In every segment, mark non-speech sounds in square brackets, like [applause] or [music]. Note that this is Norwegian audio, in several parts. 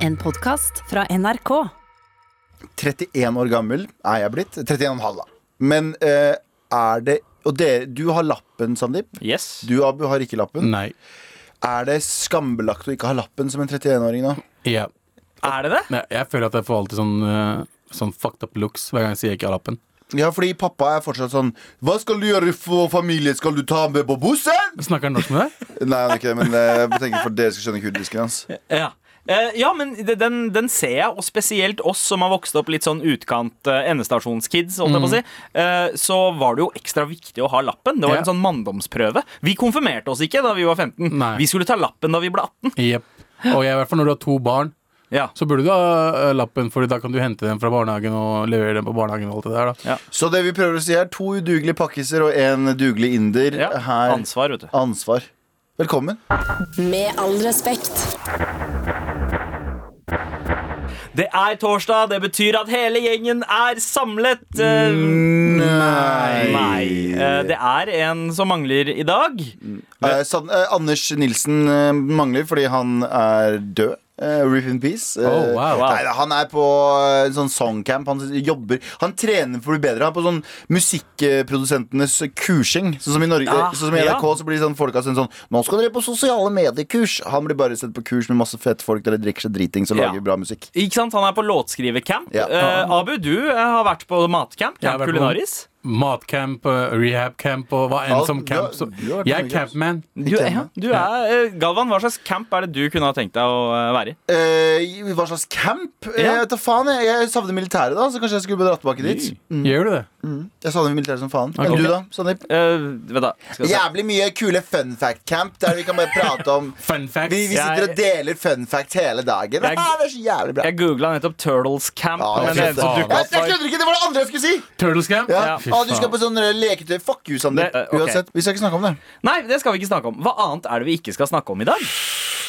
En podkast fra NRK. 31 år gammel er jeg blitt. 31,5 da. Men eh, er det Og dere, du har lappen, Sandeep. Yes. Du, Abu, har ikke lappen. Nei. Er det skambelagt å ikke ha lappen som en 31-åring nå? Ja. Er det det? Nei, jeg føler at jeg får alltid sånn, eh, sånn fucked up looks hver gang jeg sier jeg ikke har lappen. Ja, fordi pappa er fortsatt sånn Hva skal du gjøre for familie? Skal du ta med på bussen? Snakker han norsk med deg? Nei, han er ikke det, men eh, jeg tenker for dere skal skjønne kurdisken hans. Ja. Eh, ja, men det- den, den ser jeg, og spesielt oss som har vokst opp litt sånn utkant uh, endestasjonskids, holdt jeg på å si, eh, så var det jo ekstra viktig å ha lappen. Det var Ja. en sånn manndomsprøve. Vi konfirmerte oss ikke da vi var 15. Nei. Vi skulle ta lappen da vi ble 18. Jepp. Og jeg, i hvert fall når du har to barn, Ja. så burde du ha eh, lappen, for da kan du hente dem fra barnehagen og levere dem på barnehagen. og alt det der da Ja. Så det vi prøver å si, er to udugelige pakkiser og en dugelig inder. Ja. Her Ansvar, vet du. Ansvar. Velkommen. Med all respekt. Det er torsdag, det betyr at hele gjengen er samlet. Eh, Nei. Nei. Eh, det er en som mangler i dag. Eh, eh, Anders Nilsen eh, mangler fordi han er død. Eh, Rip in peace. Uh, Oh, wow. Nei, han er på uh, en sånn songcamp. Han jobber Han trener for å bli bedre. Han er på sånn musikkprodusentenes kursing. Sånn som i Norge Ja, Sånn som i NRK ja. så blir sånn folka sendt sånn Nå skal dere på sosiale medier-kurs. Han blir bare sett på kurs med masse fette folk der de drikker seg dritings og Ja. lager bra musikk. Ikke sant? Han er på låtskrivercamp. Ja. Eh, Abu, du har vært på matcamp. Camp Kulinaris. Matcamp, eh, rehabcamp og hva enn som camp. Så. Jeg er campman. Du, ja, du er, eh, Galvan, hva slags camp er det du kunne ha tenkt deg å eh, være i? Eh, hva slags camp? Ja. Jeg vet da faen, jeg, jeg savner militæret, da. Så kanskje jeg skulle dratt tilbake dit. Gjør du det? Jeg savner militæret som faen. Okay. Du, da? Sandeep? Uh, vet da, skal. Jævlig mye kule fun fact-camp der vi kan bare prate om [laughs] Fun facts. Vi, vi sitter og deler fun facts hele dagen. Jeg- Ah, det er så jævlig bra. Jeg googla nettopp Turtles Camp. Ja, men det som Jeg, opp jeg kødder ikke! Det var det andre jeg skulle si! Turtles camp? Ja. Ja. Ah, du skal på sånn eh, leketøy. Fuck you, Sandeep. Det, eh. Uansett, vi skal ikke snakke om det. Nei, det skal vi ikke snakke om. Hva annet er det vi ikke skal snakke om i dag?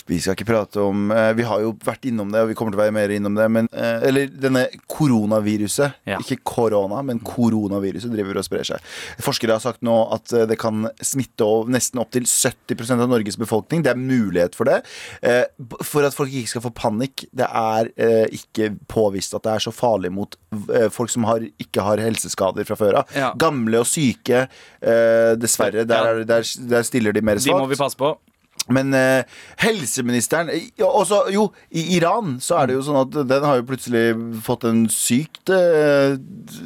Vi skal ikke prate om eh, Vi har jo vært innom det, og vi kommer til å være mer innom det. Men, eh, eller denne koronaviruset. Ja. Ikke korona, men koronaviruset driver og sprer seg. Forskere har sagt nå at eh, det kan smitte over nesten opp til 70% av Norges befolkning. Det er mulighet for det. Eh, For at folk ikke skal få panikk. Det er eh, ikke påvist at det er så farlig mot eh, folk som har, ikke har helseskader fra før av. Ja. Gamle og syke, dessverre. Der, Ja. der, der, der stiller de mer De må vi passe på. Men eh, helseministeren eh, ja, også, Jo, i Iran så er det jo sånn at den har jo plutselig fått en sykt uh,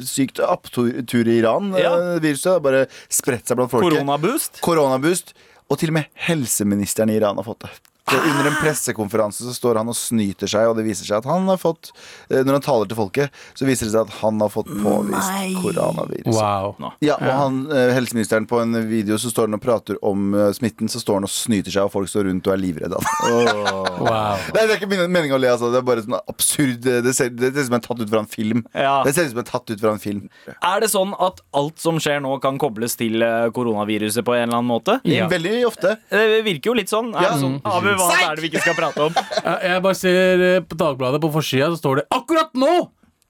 Sykt opptur i Iran. eh, Ja. viruset har bare spredt seg blant folket. Koronaboost. Koronaboost. Og til og med helseministeren i Iran har fått det. Så under en pressekonferanse så står han og snyter seg, og det viser seg at han har fått eh, Når han taler til folket, så viser det seg at han har fått påvist koronavirus. Wow. Ja, og han, eh, helseministeren på en video så står han og prater om eh, smitten, så står han og snyter seg, og folk står rundt og er livredde. wow. Nei, det er ikke min mening å le, altså. Det er bare sånn absurd Det ser, det ser ut som en tatt ut fra en film. Ja. Det ser ut som en tatt ut fra en film. Er det sånn at alt som skjer nå, kan kobles til koronaviruset på en eller annen måte? Ja. Veldig ofte. Det virker jo litt sånn. Er Ja. det sånn Hva er det vi ikke skal prate om? Jeg bare ser eh, på Dagbladet på forsida, så står det 'Akkurat nå!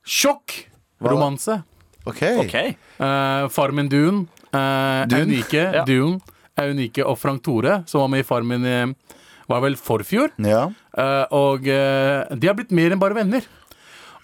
Sjokk! Romanse'. Ok. Ok, Uh, Farmen Dune. Uh, Dune? Unike, Ja. Dune, Unike og Frank Tore, som var med i Farmen i var vel forfjor. Ja. Uh, og uh, de har blitt mer enn bare venner.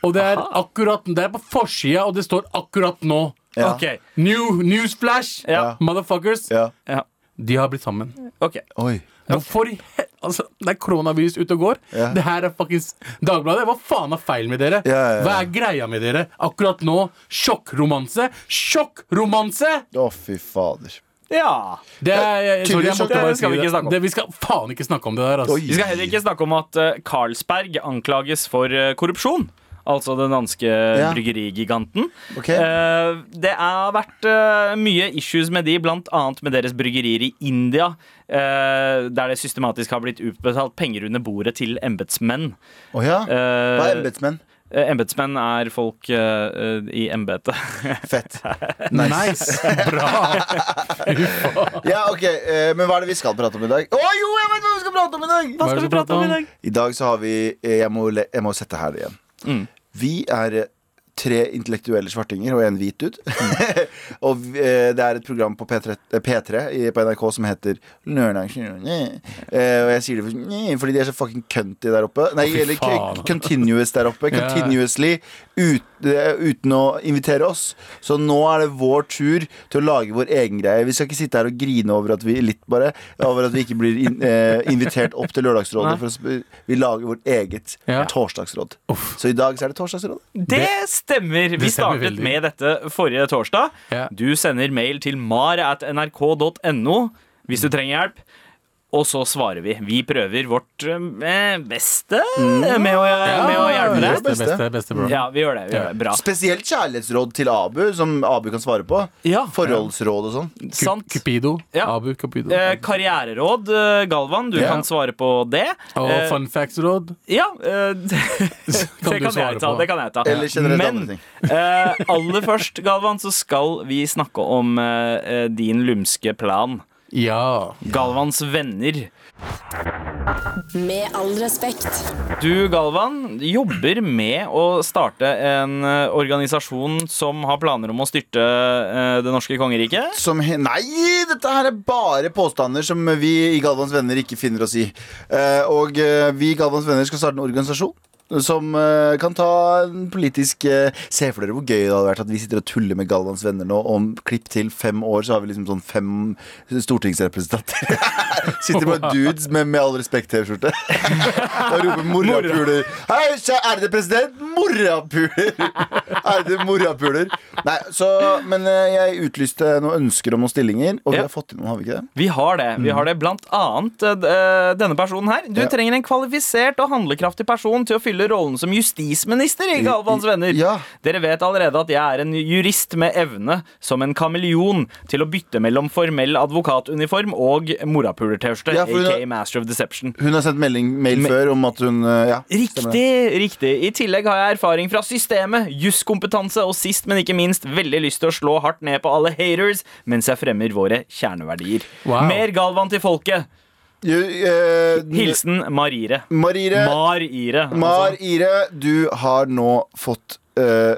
Og det er akkurat Det er på forsida, og det står 'akkurat nå'. Ja. ok, New Newsflash! Ja. Motherfuckers! ja. ja. De har blitt sammen. ok Oi. Hvorfor i he... Altså, det er koronavirus ute og går. Ja. Det her er fuckings Dagbladet. Hva faen er feil med dere? Ja, ja. Hva er greia med dere? Akkurat nå, sjokkromanse. Sjokkromanse! Å, fy fader. Ja. Det er, jeg, sorry, jeg måtte Det bare skal vi ikke snakke om. det. Vi skal faen ikke snakke om det der. Altså. Vi skal heller ikke snakke om at eh, Carlsberg anklages for eh, korrupsjon. Altså den danske bryggerigiganten. Okay. Eh, det har vært eh, mye issues med de, annet med deres bryggerier i India. eh, der det systematisk har blitt utbetalt penger under bordet til embetsmenn. Oh, ja. Eh, Hva er embetsmenn? Embetsmenn er folk eh, i embetet. [laughs] Fett. Nice. [laughs] Bra. [laughs] Ja, ok, eh, Men hva er det vi skal prate om i dag? Å jo, jeg vet hva vi skal prate om i dag! Hva skal vi prate om? I dag I dag så har vi Jeg må, jeg må sette her igjen. Mm. Vi er eh, tre intellektuelle svartinger og en hvit dude. [laughs] og vi, det er et program på P3, eh, P3 på NRK som heter Lørdagsnyhetene. Eh, og jeg sier det for, fordi de er så fucking cunty der oppe. Nei, eller continuous der oppe. [laughs] Continuously. Ut, eh, uten å invitere oss. Så nå er det vår tur til å lage vår egen greie. Vi skal ikke sitte her og grine over at vi litt bare Over at vi ikke blir in, eh, invitert opp til Lørdagsrådet. For å, vi lager vårt eget Ja. torsdagsråd. Så i dag så er det torsdagsråd. Det stemmer! Vi det stemmer startet veldig. med dette forrige torsdag. Ja. Du sender mail til mar at nrk.no hvis du trenger hjelp. Og så svarer vi. Vi prøver vårt eh, beste med, å, med å hjelpe deg. Beste, beste, beste, bro. Ja, vi gjør det. Vi gjør det. Bra. Spesielt kjærlighetsråd til Abu, som Abu kan svare på. Ja. Forholdsråd og sånn. Sant. Cupido. Ja. Abu Cupido. Eh, karriereråd, eh, Galvan. Du Ja. kan svare på det. og Eh, fun facts-råd. ja, eh, [laughs] det, Kan du svare jeg ta. på? Det kan jeg ta. Eller generelt Men andre ting. eh, aller først, Galvan, så skal vi snakke om eh, eh, din lumske plan. Ja. Galvans venner. Med all respekt. Du, Galvan, jobber med å starte en eh, organisasjon som har planer om å styrte eh, det norske kongeriket. Som he Nei, dette her er bare påstander som vi i Galvans Venner ikke finner oss i. Eh, og vi i Galvans Venner skal starte en organisasjon. Som uh, kan ta en politisk uh, Se for dere hvor gøy det hadde vært at vi sitter og tuller med Galvans venner nå. Om klipp til fem år så har vi liksom sånn fem stortingsrepresentanter. [laughs] sitter bare dudes med Med all respekt-T-skjorte [laughs] og roper 'morapuler'. Hei, ærede president! Morapuler! [laughs] Ærede morapuler. Nei, så Men uh, jeg utlyste noen ønsker om noen stillinger, og vi Ja. har fått inn noen, har vi ikke det? Vi har det. Vi har det blant annet denne personen her. Du Ja. trenger en kvalifisert og handlekraftig person til å fylle rollen som justisminister i Galvans venner. Ja. Dere vet allerede at jeg er en jurist med evne som en kameleon til å bytte mellom formell advokatuniform og morapuler-T-skjorte, Ja, har- aka Master of Deception. Hun har sendt melding, mail før om at hun eh, Ja, stemmer. Riktig, riktig. I tillegg har jeg erfaring fra systemet, juskompetanse og sist, men ikke minst, veldig lyst til å slå hardt ned på alle haters mens jeg fremmer våre kjerneverdier. Wow. Mer Galvan til folket. Eh, Hilsen Marire. Marire. Mar-Ire. Mar-Ire, du har nå fått eh,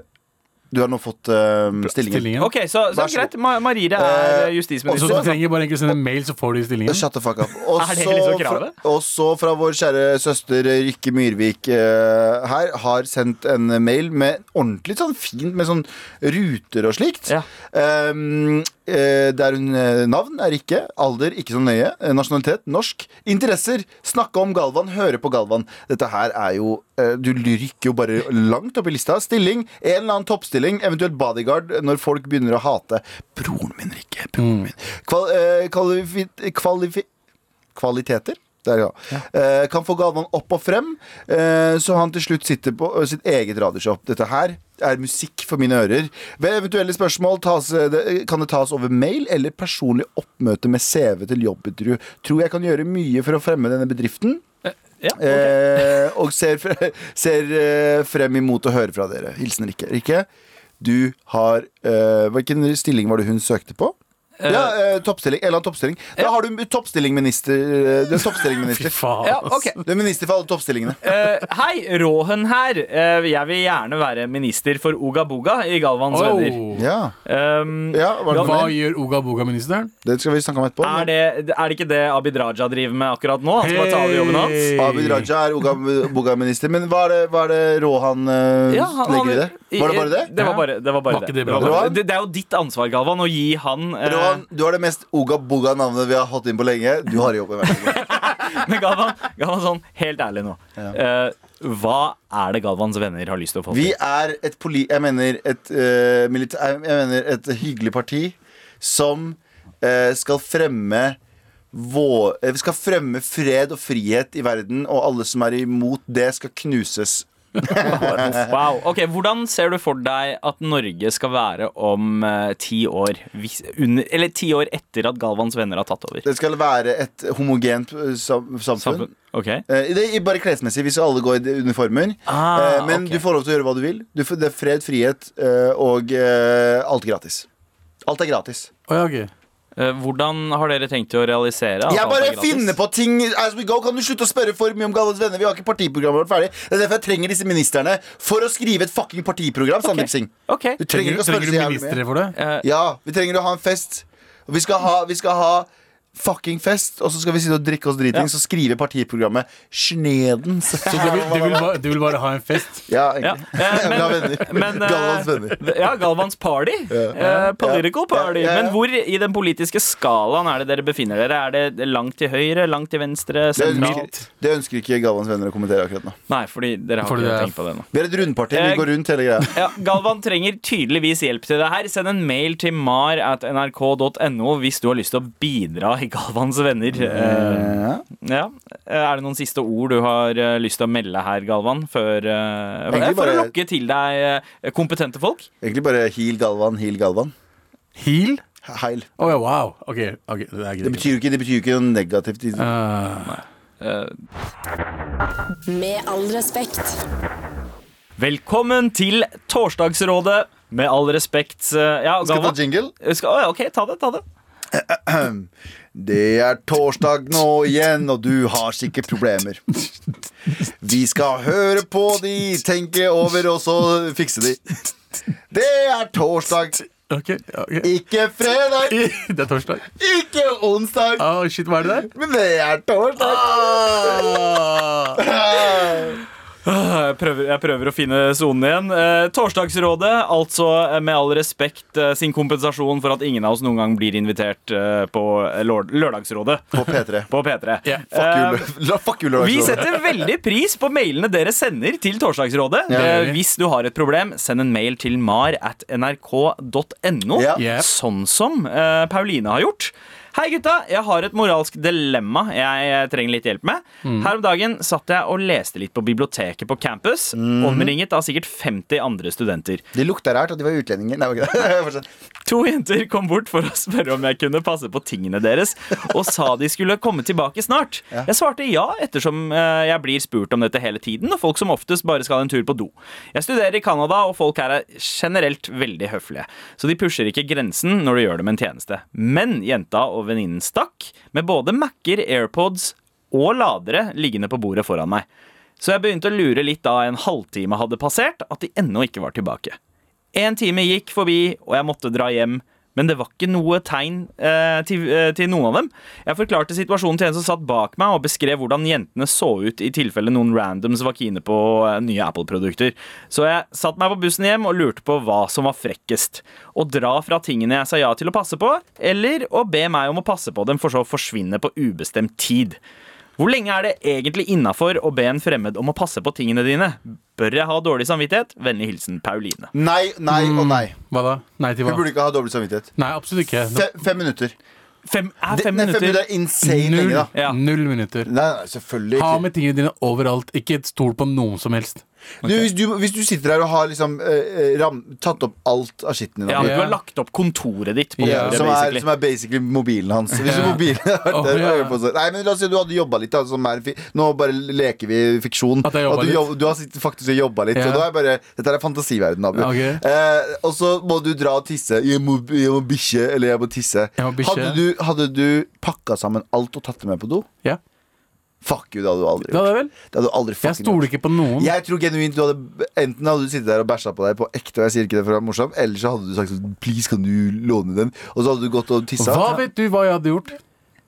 Du har nå fått uh, stillingen. Stillingen. Ok, så, så er greit. Ma Marire er Eh, Så justisminister. du trenger bare egentlig sende mail, så får du stillingen? Shut the fuck up. Og [laughs] Er det så liksom fra, kravet? og så fra vår kjære søster Rykke Myrvik uh, her har sendt en mail med ordentlig sånn fint med sånn ruter og slikt. Ja. Um, eh, der hun eh, Navn er ikke. Alder ikke så nøye. eh, Nasjonalitet norsk. Interesser snakke om Galvan, høre på Galvan. Dette her er jo eh, Du rykker jo bare langt opp i lista. Stilling. En eller annen toppstilling, eventuelt bodyguard, når folk begynner å hate. Broren min, Rikke. Broren min. Kval, eh, kvalifi, kvalifi, kvaliteter. Der, ja. Eh, kan få Galvan opp og frem, eh, så han til slutt sitter på eh, sitt eget radioshop. Dette her er musikk for mine ører. Ved eventuelle spørsmål tas, eh, det, kan det tas over mail eller personlig oppmøte med CV til jobbintervju. Tror jeg kan gjøre mye for å fremme denne bedriften. Eh, og ser, ser eh, frem imot å høre fra dere. Hilsen Rikke. Rikke, du har eh, Hvilken stilling var det hun søkte på? Ja, eh, toppstilling. En eller annen toppstilling. Da har du toppstillingminister. eh, Du er toppstillingminister. [laughs] Fy faen. Ja, ass. ok. Du er minister for alle toppstillingene. Eh, hei, Råhen her. Eh, jeg vil gjerne være minister for Oga Boga i Galvans Oh. venner. Ja, Um, ja det Hva mer? gjør Oga Boga-ministeren? Det skal vi snakke om etterpå. er, det, er det ikke det Abid Raja driver med akkurat nå? Han skal bare ta over jobben hans? Hey. Abid Raja er Oga- Boga-minister. Men hva er det, hva er det Rohan eh, Ja, han- legger i det? Var det bare det? Det var bare det. Var bare Var ikke det. det Det, var bare, det, det er jo ditt ansvar, Galvan, å gi han eh, Rohan, du har det mest Oga Boga-navnet vi har hatt inn på lenge. Du har jobb i verden. [laughs] Men Galvan, Galvan sånn, helt ærlig nå. Eh, hva er det Galvans venner har lyst til å få til? Vi er et poli... Jeg mener et uh, militær... Jeg mener et hyggelig parti som uh, skal fremme vår, eh, Vi skal fremme fred og frihet i verden, og alle som er imot det, skal knuses. [laughs] Wow, ok, Hvordan ser du for deg at Norge skal være om eh, ti år? Hvis, under, eller ti år etter at Galvans venner har tatt over? Det skal være et homogent eh, samfunn. Samfunn. Okay. Eh, det er bare klesmessig, hvis alle går i uniformer. Ah, men okay. du får lov til å gjøre hva du vil. Du får, det er fred, frihet og alt gratis. Alt er gratis. Oh, ja, ok. Eh, Hvordan har dere tenkt å realisere Jeg bare finner på ting as we go. Kan du slutte å spørre for mye om Galles venner? Vi har ikke partiprogrammet vårt ferdig. Det er derfor jeg trenger disse ministerne for å skrive et fucking partiprogram. Sandeep Singh. Ok. Du trenger trenger, Trenger du ministre for det? Eh, Ja, vi trenger å ha en fest. Og vi skal ha, vi skal ha fucking fest, og så skal vi sitte og drikke oss dritings og skrive partiprogrammet Snedens. Så du vil, du, vil bare, du vil bare ha en fest? Ja, Ja, egentlig. eh, Jeg vil ha venner. [laughs] Men, eh, Galvans venner. Ja, Galvans party. Eh, political party. ja, ja, ja. Men hvor i den politiske skalaen er det dere befinner dere? Er det langt til høyre, langt til venstre, Det ønsker, sentralt? det ønsker ikke Galvans venner å kommentere akkurat nå. Nei, fordi dere har Fordi ikke tenkt på det nå. Vi er et rundparti. Vi Eh, går rundt hele greia. Ja, Galvan trenger tydeligvis hjelp til det her. Send en mail til mar at nrk.no hvis du har lyst til å bidra Galvans venner. Eh, ja. Er det noen siste ord du har eh, lyst til å melde her, Galvan? Før, eh, Egentlig for å bare- lokke til deg eh, kompetente folk? Egentlig bare heal Galvan, heal Galvan. Heal? Heil. Oh, ja, wow. Ok, okay. det er Det betyr ikke, det betyr ikke noe negativt. Uh, Eh, Eh, Med all respekt. velkommen til Torsdagsrådet. Med all respekt eh, Ja, Skal vi ta jingle? Skal, ja, OK, ta det. ta det Det er torsdag nå igjen, og du har sikkert problemer. Vi skal høre på de, tenke over, og så fikse de. Det er torsdag, Okay, okay. ikke fredag, [laughs] Det er torsdag. ikke onsdag, Oh, shit, hva er det der? men det er torsdag. Jeg prøver, jeg prøver å finne sonen igjen. Eh, torsdagsrådet, altså eh, med all respekt eh, sin kompensasjon for at ingen av oss noen gang blir invitert eh, på eh, Lørdagsrådet På P3. [laughs] på P3. Yeah. Fuck Eh, you, la- fuck you, vi setter veldig pris på mailene dere sender til Torsdagsrådet. Yeah. det Eh. Hvis du har et problem, send en mail til mar at nrk.no, yeah. Sånn som eh, Pauline har gjort. Hei gutta, jeg har et moralsk dilemma jeg eh, trenger litt hjelp med. Her om dagen satt jeg og leste litt på biblioteket på campus, omringet av sikkert 50 andre studenter. Det lukta rart at de var utlendinger. Nei. [laughs] To jenter kom bort for å spørre om jeg kunne passe på tingene deres, og sa de skulle komme tilbake snart. Jeg svarte ja, ettersom eh, jeg blir spurt om dette hele tiden, og folk som oftest bare skal en tur på do. Jeg studerer i Canada, og folk her er generelt veldig høflige, så de pusher ikke grensen når du gjør dem en tjeneste. Men jenta og venninnen stakk, med både Mac-er, AirPods og ladere liggende på bordet foran meg. Så jeg begynte å lure litt da en halvtime hadde passert, at de ennå ikke var tilbake. En time gikk forbi, og jeg måtte dra hjem. Men det var ikke noe tegn eh, til, eh, til noen av dem. Jeg forklarte situasjonen til en som satt bak meg, og beskrev hvordan jentene så ut i tilfelle noen randoms var kine på eh, nye Apple-produkter. Så jeg satte meg på bussen hjem og lurte på hva som var frekkest. Å dra fra tingene jeg sa ja til å passe på, eller å be meg om å passe på dem, for så å forsvinne på ubestemt tid. Hvor lenge er det egentlig innafor å be en fremmed om å passe på tingene dine? Bør jeg ha dårlig samvittighet? Vennlig hilsen Pauline. Nei, nei og nei. Hva da? Nei til Hun hva? burde ikke ha dårlig samvittighet. Nei, absolutt ikke. Fe, fem minutter. Fem, er Det, fem nei, fem minutter. minutter er insane Null, lenge, da. Ja. null minutter. Nei, nei, selvfølgelig Ha ikke. med tingene dine overalt. Ikke stol på noen som helst. Du, hvis, du, hvis du sitter her og har liksom eh, ram, tatt opp alt av skitten din Ja, du har lagt opp kontoret ditt på Ja. bordet, som, er, basically. som er basically mobilen hans. Hvis Ja. mobilen har vært Åh, der, ja. hører på så- Nei, men La oss si du hadde jobba litt. Da, som er, fi- nå bare leker vi fiksjon. At jeg jobbet du, litt. jobb, du har faktisk jobba litt. Ja. Og da er bare, dette er fantasiverden, Abu. Ok. Eh, og så må du dra og tisse. Jeg må, jeg må bikkje, eller jeg må tisse. Jeg må bikkje. Hadde du, hadde du pakka sammen alt og tatt det med på do? Ja, Fuck you, det hadde du aldri gjort. Det hadde du aldri Jeg stoler ikke på noen. jeg tror genuint du hadde Enten hadde du sittet der og bæsja på deg på ekte, og jeg sier ikke det for å være morsom, eller så hadde du sagt sånn Please, kan du låne den? Og så hadde du gått og tissa. Hva vet du hva jeg hadde gjort?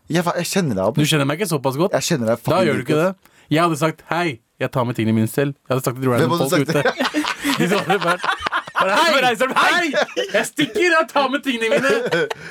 Jeg, jeg kjenner deg, Du kjenner meg ikke såpass godt. Jeg kjenner deg Da gjør du ikke det. Jeg hadde sagt hei, jeg tar med tingene mine selv. Jeg hadde sagt til random folk sagt ute. [laughs] De som hadde vært Hei! Hei! Jeg stikker! Jeg tar med tingene mine!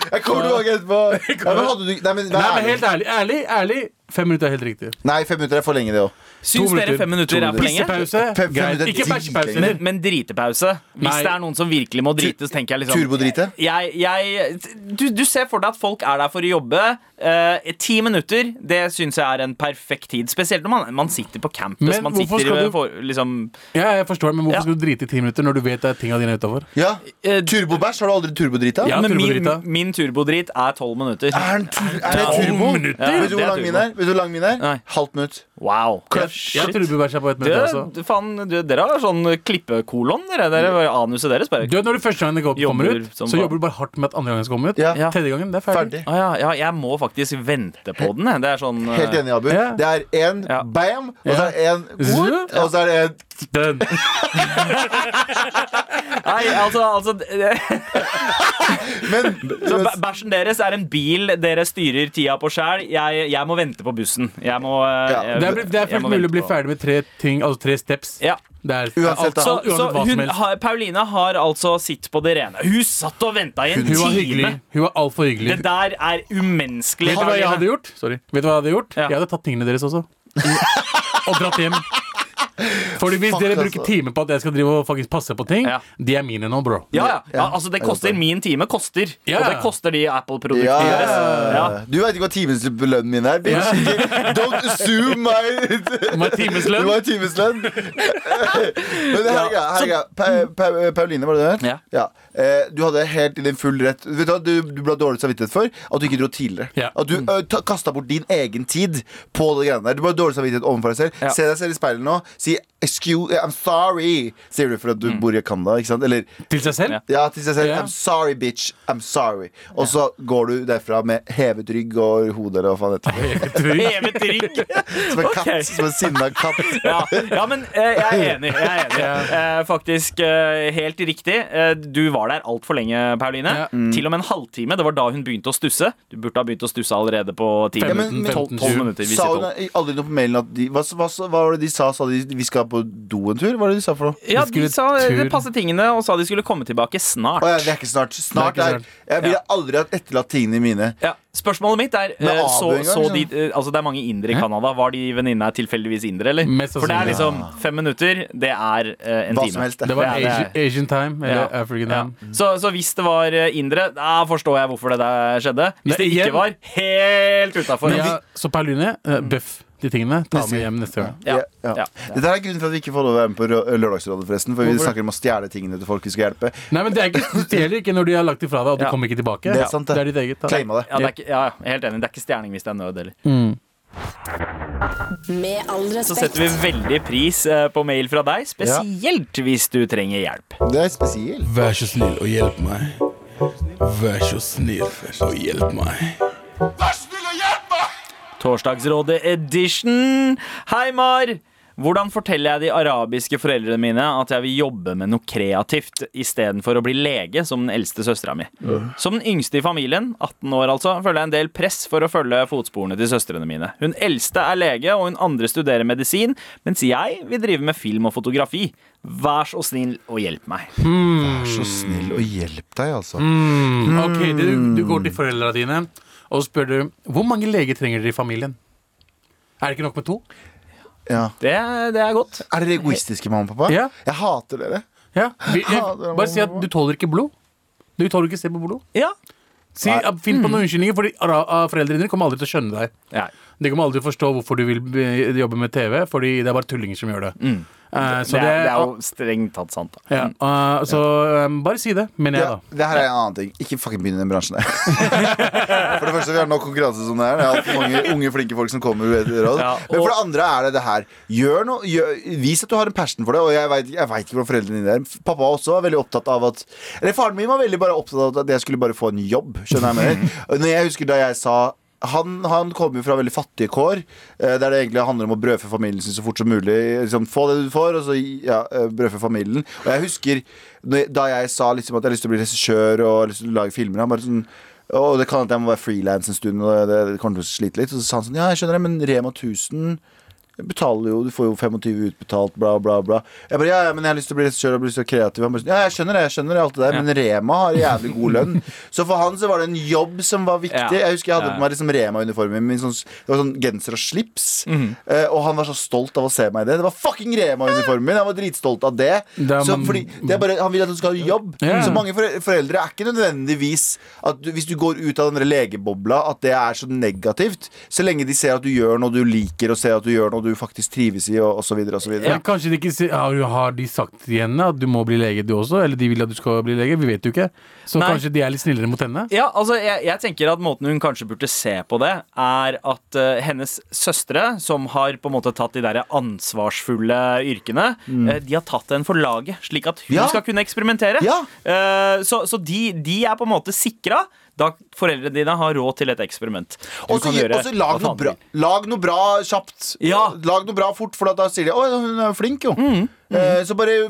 Jeg kommer tilbake etterpå. Nei, men helt ærlig, ærlig, ærlig Fem minutter er helt riktig. Nei, fem minutter er for lenge, det òg. Syns dere fem minutter er for lenge? Pissepause. Fem- fem Greit. minutter Ikke bæsjepause. Men, men dritepause. Hvis Nei. det er noen som virkelig må drite, så tenker jeg liksom Turbodrite? jeg, jeg, du, du ser for deg at folk er der for å jobbe. Eh, ti minutter det syns jeg er en perfekt tid. Spesielt når man, man sitter på campus. Men man hvorfor sitter skal du- for, liksom, Ja, jeg forstår det, men hvorfor Ja. skal du drite i ti minutter når du vet at tingene dine er utafor? Ja. Eh, Turbobæsj? Har du aldri turbodrita? Ja, men min, turbodrita. min turbodrit er tolv minutter. Er den tur er det turbo? minutter? Ja, Vet du hvor lang min er? Vet du hvor lang min er? Nei. Halvt minutt. Wow. Jeg, jeg tror du bør være seg på et møte også. Faen, du, dere har sånn klippekolon, dere. dere var anuset deres bare Du vet når du første gangen det kommer Jobber ut, så jobber du bare hardt med at andre gangen skal komme ut. Ja. Ja. Tredje gangen, det er ferdig. Ferdig. Ah, ja, ja, jeg må faktisk vente på den. Det er sånn eh, Helt enig, Abu. Ja. Det er én Ja. bam, og så er det én og så er det en Den. [laughs] Nei, altså, altså det- [laughs] Men Så Bæsjen deres er en bil dere styrer tida på sjæl. Jeg, jeg må vente på bussen. Jeg må eh, Ja, jeg- Det er, det er fullt mulig å bli ferdig med tre ting, altså tre steps. Ja. Det er, Uansett, altså, uansett så hva hun, ha, Pauline Paulina har altså sitt på det rene. Hun satt og venta i en Hun var time. hyggelig. Hun var altfor hyggelig. Det der er umenneskelig. Vet du hva jeg hadde gjort? Sorry. Vet du hva jeg hadde gjort? Ja. Jeg hadde tatt tingene deres også. [laughs] Og dratt hjem. Fordi Hvis Fuck, dere altså. bruker timer på at jeg skal drive og faktisk passe på ting, Ja. de er mine nå, bro. Ja, ja. ja, altså Det koster min time. koster Ja. Og det koster de Apple-produktene ja, deres. Ja. Du veit ikke hva timeslønnen min er? bitch. [laughs] Don't assume my [laughs] My timeslønn. [laughs] Du har timeslønn. Men det herregud, Ja, her, her, pa, pa, Pauline, var det det? Ja. Eh, du hadde helt i din full rett Vet Du hva du, du ble dårlig samvittighet for at du ikke dro tidligere. Ja. At du uh, kasta bort din egen tid på det greiene der. Du ble dårlig samvittighet overfor deg selv. Ja. Se deg selv i speilet nå. Si 'excuse, I'm sorry', sier du for at du bor i Canada. Ikke sant? Eller Til seg selv? Ja. ja, til seg selv. I'm sorry, bitch. I'm sorry. Og så går du derfra med hevet rygg og hode eller hva faen det heter. Hevet rygg. [laughs] Som en katt. Okay. Som en sinna katt. [laughs] Ja, ja men eh, jeg er enig. Jeg er enig. [laughs] Eh, faktisk eh, helt riktig. Eh, du var der altfor lenge, Pauline. Ja. Til og med en halvtime. Det var da hun begynte å stusse. Du burde ha begynt å stusse allerede på ti ja, minutter. men- Tolv men- tolv minutter. Sa det hun aldri noe på mailen at de, hva, hva, hva var det de sa? Sa de vi skal på do en tur? Hva var det de sa for noe? Ja, de sa eh, tur. det passet tingene og sa de skulle komme tilbake snart. Å ja, det er ikke snart. Snart Det er er ikke Jeg ville aldri hatt etterlatt tingene mine. Ja, Spørsmålet mitt er Med eh, Abu så, en gang, så de, liksom. eh, altså Det er mange indere i? Canada. Var de venninnene tilfeldigvis indere, eller? Mest For det er sannsynlig. liksom fem minutter. Det er eh, en Hva time. som helst. det. Det var Ja, det er- Asian, Asian time, eller Ja. African Ja. time. Så, så hvis det var eh, indere, da forstår jeg hvorfor det der skjedde. Hvis Men det ikke var helt utafor. Men ja, så Pauline, uh, bøff de tingene. Ta med hjem neste gang. Ja, Ja. ja. Dette er grunnen for at vi ikke får lov å være med på Lørdagsrådet, forresten. For vi snakker om å stjele tingene til folk vi skal hjelpe. Nei, men det er ikke, du stjeler ikke når de har lagt det fra deg, og du Ja. kommer ikke tilbake. Det er sant, det. det er ditt eget. Claima det. Ja, det er ikke, ja, ja, helt enig. Det er ikke stjerning hvis det er nød, heller. Mm. Med all Så setter vi veldig pris eh, på mail fra deg, spesielt hvis du trenger hjelp. Det er spesielt. Vær så snill og hjelp meg. Vær så snill og hjelp meg. Torsdagsrådet edition. Hei, Mar! Hvordan forteller jeg de arabiske foreldrene mine at jeg vil jobbe med noe kreativt istedenfor å bli lege, som den eldste søstera mi? Som den yngste i familien, 18 år altså, føler jeg en del press for å følge fotsporene til søstrene mine. Hun eldste er lege, og hun andre studerer medisin, mens jeg vil drive med film og fotografi. Vær så snill og hjelp meg. Vær så snill og hjelp deg, altså. Mm. Ok, du, du går til foreldrene dine og spør du, hvor mange leger trenger dere i familien. Er det ikke nok med to? Ja. Det, det er godt. Er dere egoistiske, mamma og pappa? Ja. Jeg hater dere. Ja. Vi, jeg, dere bare si at du tåler ikke blod. Du tåler ikke se på blod. Ja. Si, Finn på noen unnskyldninger, for foreldrene dine kommer aldri til å skjønne deg. ja. De kommer aldri til å forstå hvorfor du vil jobbe med TV, fordi det er bare tullinger som gjør det. Eh, Det, så er, det, det er jo strengt tatt sant. Da. ja, uh, Så um, bare si det, mener jeg, Ja, da. det her er en annen ting. Ikke fucking begynn i den bransjen der. [laughs] For det første, vi har nok konkurranse som det er. Det er altfor mange unge, flinke folk som kommer med råd. Ja, Men for det andre er det det her. Gjør noe, gjør, vis at du har en passion for det. Og jeg vet, ikke hvor foreldrene dine er. Pappa også var veldig opptatt av at Eller faren min var veldig bare opptatt av at jeg skulle bare få en jobb. Skjønner jeg? [laughs] Og Når jeg husker da jeg sa han, han kommer jo fra veldig fattige kår, eh, der det egentlig handler om å brødfø familien sin så fort som mulig. Liksom, få det du får, og så ja, eh, brødfø familien. Og jeg husker da jeg sa liksom, at jeg har lyst til å bli regissør og å lage filmer. Han bare sånn og det kan at jeg må være frilans en stund, og det, det kommer til å slite litt. Og så sa han sånn, ja, jeg skjønner det, men Rema 1000 betaler jo, du får jo 25 utbetalt, bla, bla, bla. Jeg bare, ja, ja, men jeg har lyst til å bli regissør og bli så kreativ. Bare sånn, ja, jeg skjønner det, jeg skjønner alt det der, Ja. men Rema har jævlig god lønn. Så for han så var det en jobb som var viktig. Jeg husker jeg hadde på meg liksom Rema-uniformen min, sånn, det var sånn genser og slips. Mm. Uh, og han var så stolt av å se meg i det. Det var fucking Rema-uniformen min, han var dritstolt av det. Det så, fordi det er bare, han vil at du skal ha jobb. Så mange foreldre er ikke nødvendigvis at du, Hvis du går ut av den legebobla, at det er så negativt. Så lenge de ser at du gjør noe du liker, og ser at du gjør noe du faktisk trives i, og osv. osv. Men kanskje de ikke sier har, har de sagt til henne at du må bli lege, du også? Eller de vil at du skal bli lege? Vi vet jo ikke. Så Nei. kanskje de er litt snillere mot henne? Ja, altså jeg, jeg tenker at Måten hun kanskje burde se på det, er at uh, hennes søstre, som har på en måte tatt de der ansvarsfulle yrkene, eh, de har tatt den for laget, slik at hun Ja. skal kunne eksperimentere. Ja. Uh, så så de, de er på en måte sikra da foreldrene dine har råd til et eksperiment. Og så lag, noe bra, lag noe bra kjapt. Ja. Lag noe bra fort, for da sier de 'Å, hun er flink, jo'. Mm, Mm. så bare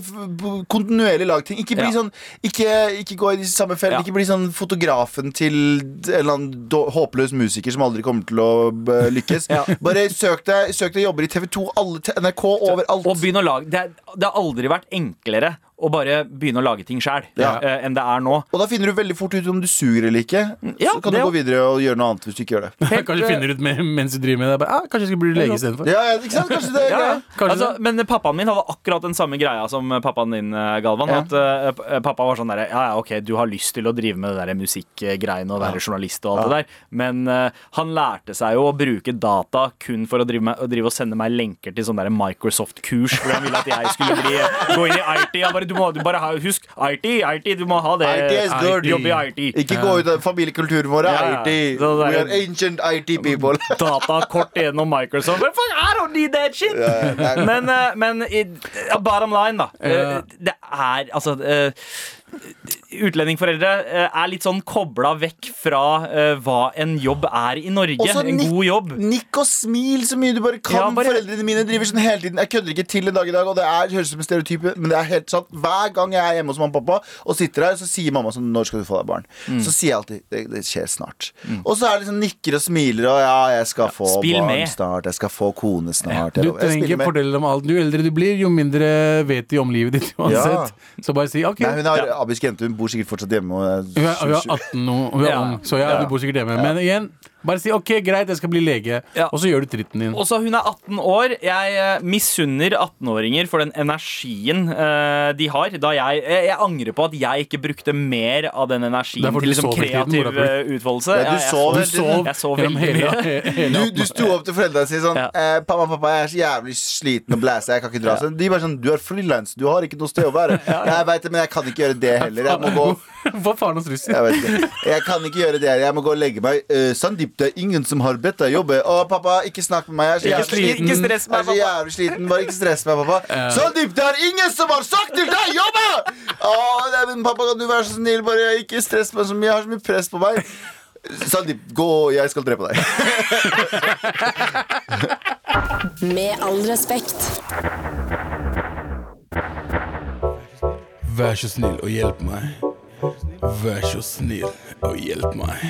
kontinuerlig lag ting. Ikke bli Ja. sånn Ikke, ikke gå i de samme fellene. Ja. Ikke bli sånn fotografen til en eller annen håpløs musiker som aldri kommer til å lykkes. [laughs] Ja. Bare søk deg, søk deg jobber i TV2, alle, NRK, overalt. Og begynn å lage det, det har aldri vært enklere å bare begynne å lage ting sjæl Ja. enn det er nå. Og da finner du veldig fort ut om du suger eller ikke. Ja, så kan du gå videre og gjøre noe annet hvis du ikke gjør det. [laughs] kanskje finner ut med, mens du driver med det. Bare, ah, kanskje jeg skal bli lege istedenfor. Ja, ja, ikke sant? Kanskje det [laughs] Ja. Kanskje Altså, men pappaen min hadde akkurat den samme greia som pappaen din, eh, Galvan. Ja. At uh, pappa var sånn derre Ja, ja, ok, du har lyst til å drive med det der musikkgreiene og være journalist og alt det der, men uh, han lærte seg jo å bruke data kun for å drive, med, å drive og sende meg lenker til sånn der Microsoft-kurs, hvor han ville at jeg skulle bli, gå inn i IT. Han bare, du må du bare ha, husk IT, IT, du må ha det. IT is good. Jobbe i IT. Ikke gå ut av familiekulturen vår. Ja, ja. IT. Så det We er- are ancient IT people. [laughs] datakort gjennom Microsoft. Fuck, I don't need that shit! Ja. Men, eh, men i, ja, bottom line, da. Ja. Eh, Det er altså eh, Utlendingforeldre eh, er litt sånn kobla vekk fra eh, hva en jobb er i Norge. Også En nikk- god jobb. Nikk og smil så mye du bare kan. Ja, bare- Foreldrene mine driver sånn hele tiden. Jeg kødder ikke til en dag i dag, og det er, høres ut som en stereotype, men det er helt sant. Hver gang jeg er hjemme hos mamma og pappa og sitter her, så sier mamma sånn Når skal du få deg barn? Mm. Så sier jeg alltid det, det skjer snart. Og så er det sånn nikker og smiler og ja, jeg skal få barn med. snart. Jeg skal få kone snart. Du Jeg, jeg trenger ikke fortelle dem alt. Jo eldre du blir, jo mindre vet de om livet ditt uansett. Så bare si OK. Nei, hun arabisk jente. Hun bor sikkert fortsatt hjemme. Og er Hun er, hun er 18 nå, hun er ung, så ja, hun bor sikkert hjemme. Men igjen, bare si OK, greit, jeg skal bli lege, Ja. og så gjør du tritten din. Også Hun er 18 år. Jeg eh, misunner 18-åringer for den energien eh, de har. Da jeg, jeg, jeg angrer på at jeg ikke brukte mer av den Det energien er fordi til liksom, sov hele tiden, kreativ eh, utfoldelse. Ja, du Jeg- jeg sov Du hele sov Jeg sov gjennom veldig hele, mye. Du, du sto opp til foreldrene og sa sånn Ja. eh, 'Pappa, pappa, jeg er så jævlig sliten og blæsa. Jeg kan ikke dra.' Så de bare sånn 'Du er frilans. Du har ikke noe sted å være.' Jeg vet det, men jeg kan ikke gjøre det heller. Jeg må gå [laughs] [laughs] Hva faen hos russer? Jeg vet ikke. Jeg kan ikke gjøre det her. Jeg må gå og legge meg. Uh, Sandeep, det er ingen som har bedt deg jobbe. Å, pappa, ikke snakk med meg. Jeg er så jævlig sliten. Ikke stress Jeg er så jævlig sliten. Bare ikke stress meg, pappa. Sandeep, det er ingen som har sagt til deg jobbe! Å, nei, men pappa, kan du være så snill? Bare ikke stress meg så mye. Jeg har så mye press på meg. Sandeep, gå. Jeg skal drepe deg. [laughs] Med all respekt. Vær så snill og hjelp meg. Vær så snill og hjelp meg.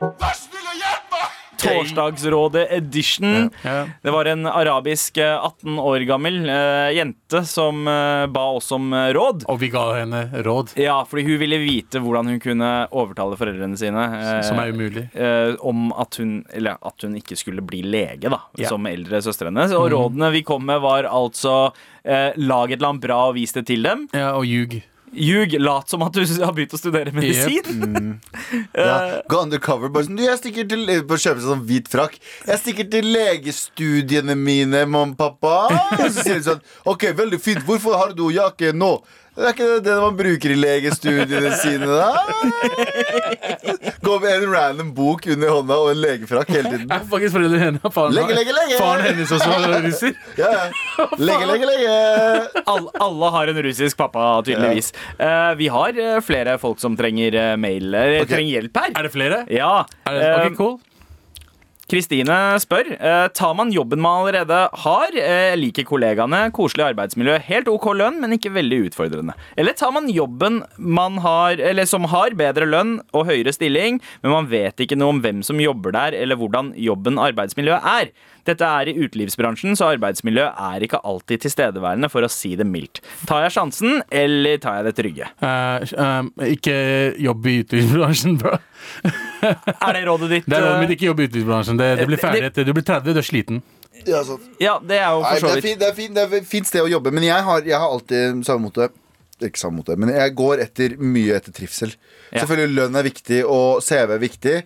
Vær snill og hjelp meg Torsdagsrådet edition. Ja. Det var en arabisk eh, 18 år gammel eh, jente som eh, ba oss om eh, råd. Og vi ga henne råd, Ja, fordi hun ville vite hvordan hun kunne overtale foreldrene sine. eh, som er umulig. eh, om at hun, eller at hun ikke skulle bli lege, da, Ja. som eldre søstrene. Og rådene vi kom med, var altså eh, lag et eller annet bra og vis det til dem. Ja, og ljug. Ljug, lat som at du har begynt å studere medisin. [laughs] Ja, gå undercover. Bare sånn, du, jeg stikker til På kjøpe seg sånn hvit frakk. Jeg stikker til legestudiene mine, mamma pappa. Og så sier de sånn OK, veldig fint. Hvorfor har du jakke nå? Det er ikke det man bruker i legestudiene sine, da. Gå med en random bok under hånda og en legefrakk hele tiden. Jeg Er faktisk foreldrene henne faren, Lege, lege, lege! faren hennes også var russer? Ja, ja. Lege, lege, lege. All, alle har en russisk pappa, tydeligvis. Eh, vi har eh, flere folk som trenger eh, mail okay. Trenger hjelp her. Er det flere? Ja. Er det, okay, ok, cool. Kristine spør eh, Tar man jobben man allerede har, eh, liker kollegaene, koselig arbeidsmiljø, helt ok lønn, men ikke veldig utfordrende. Eller tar man jobben man har, som har bedre lønn og høyere stilling, men man vet ikke noe om hvem som jobber der, eller hvordan jobben arbeidsmiljøet er. Dette er i utelivsbransjen, så arbeidsmiljø er ikke alltid tilstedeværende, for å si det mildt. Tar jeg sjansen, eller tar jeg det trygge? Uh, uh, ikke jobb i utelivsbransjen, bro. Er det rådet ditt? [laughs] Det er rådet eh, mitt, ikke jobb i utelivsbransjen. Det, det blir ferdig Det- etter Du blir 30, du er sliten. Ja. Ja, det er jo for så vidt. det er fint, det fin et fint sted å jobbe, men jeg har, jeg har alltid samme mote. Ikke samme mote, men jeg går etter mye etter trivsel. Ja. Selvfølgelig lønn er viktig, og CV er viktig,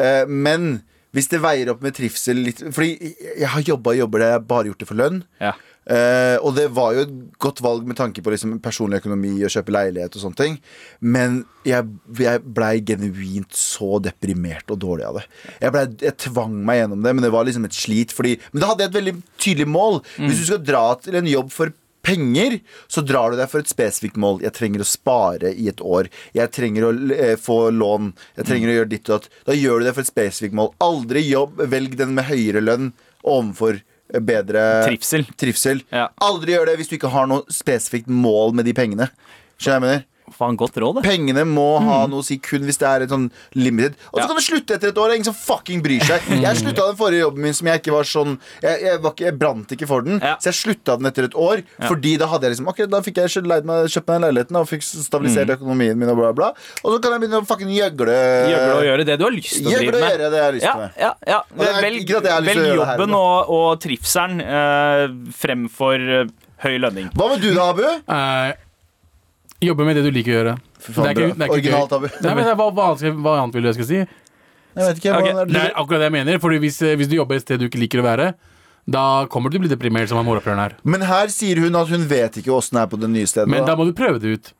eh, men Hvis det veier opp med trivsel litt Fordi jeg har jobba og jobber der jeg har bare gjort det for lønn. Ja. Eh, og det var jo et godt valg med tanke på liksom, personlig økonomi og kjøpe leilighet og sånne ting. Men jeg, jeg blei genuint så deprimert og dårlig av det. Jeg, ble, jeg tvang meg gjennom det, men det var liksom et slit. Fordi, men da hadde jeg et veldig tydelig mål. Hvis du skal dra til en jobb for penger, så drar du deg for et spesifikt mål. Jeg trenger å spare i et år. Jeg trenger å eh, få lån. Jeg trenger å gjøre ditt og datt. Da gjør du det for et spesifikt mål. Aldri jobb, velg den med høyere lønn overfor eh, bedre Trivsel. trivsel. Ja. Aldri gjør det hvis du ikke har noe spesifikt mål med de pengene. Skjønner jeg mener? Faen, godt råd, det. Pengene må ha noe å si kun hvis det er et sånn limited. Og så Ja. kan du slutte etter et år. Det er ingen som fucking bryr seg. Jeg slutta den forrige jobben min som jeg ikke var sånn Jeg, jeg, var ikke, jeg brant ikke for den, Ja. så jeg slutta den etter et år. Fordi da hadde jeg liksom Ok, da fikk jeg kjøpt, leid meg, kjøpt meg den leiligheten og fikk stabilisert økonomien min og bla, bla. Og så kan jeg begynne å fucking gjøgle. Gjøgle og gjøre det du har lyst til å Gjøgle drive og med. gjøre det jeg har lyst Ja, til med. ja, ja. det er Velg, ikke at jeg har lyst til velg å gjøre det her, jobben men- og, og trivselen eh, fremfor eh, høy lønning. Hva med du da, Abu? Eh, jobbe med det du liker å gjøre. faen, det er ikke, det er ikke Originalt, gøy. Nei, men det er hva, hva, annet- hva annet vil du jeg skal si? Jeg vet ikke. okay. Hva Det det? er akkurat det jeg mener. Fordi hvis, hvis du jobber et sted du ikke liker å være, da kommer du til å bli deprimert som han morapuleren her. Men her sier hun at hun vet ikke åssen det er på det nye stedet. Men da. da må du prøve det ut.